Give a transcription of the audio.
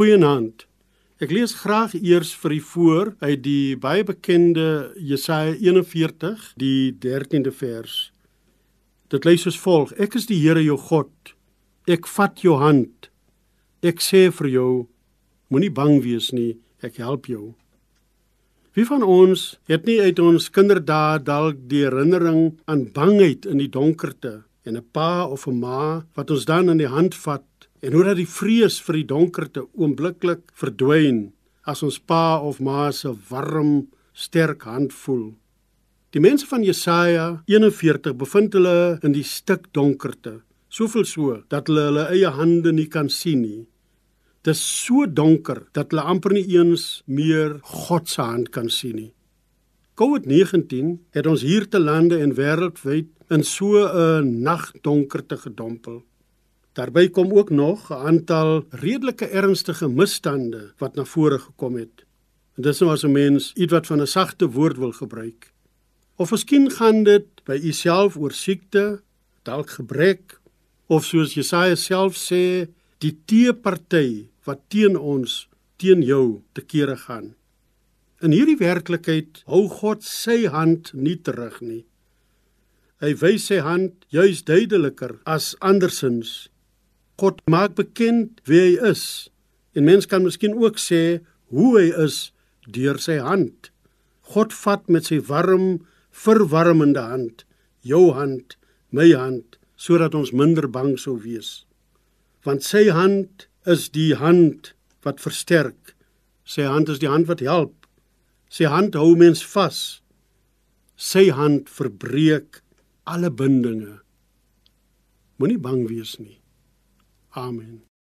Goeienaand. Ek lees graag eers vir u voor uit die baie bekende Jesaja 41, die 13de vers. Dit lees soos volg: Ek is die Here jou God. Ek vat jou hand. Ek sê vir jou: Moenie bang wees nie, ek help jou. Wie van ons het nie uit ons kinderdae dalk die herinnering aan bangheid in die donkerte en 'n pa of 'n ma wat ons dan in die hand vat en hoe dat die vrees vir die donkerte oombliklik verdwyn as ons pa of ma se warm, sterk hand voel. Die mense van Jesaja 41 bevind hulle in die stik donkerte, soveel so dat hulle hulle eie hande nie kan sien nie. Dit is so donker dat hulle amper nie eens meer God se hand kan sien nie. COVID-19 het ons hier te lande en wêreldwyd in so 'n nagdonkerte gedompel. Daarby kom ook nog 'n aantal redelike ernstige misstande wat na vore gekom het. En dis nou as 'n mens ietwat van 'n sagte woord wil gebruik. Of miskien gaan dit by u self oor siekte, dalk gebrek of soos Jesaja self sê, die teeparty wat teen ons, teen jou te kere gaan. In hierdie werklikheid hou God sy hand nie terug nie. Hy wys sy hand juis duideliker as andersins. God maak bekend wie hy is. En mens kan miskien ook sê hoe hy is deur sy hand. God vat met sy warm, verwarmende hand jou hand, my hand, sodat ons minder bang sou wees. Want sy hand is die hand wat versterk. Sy hand is die hand wat help. Sy hand hou mens vas. Sy hand verbreek alle bindinge. Moenie bang wees nie. Amen.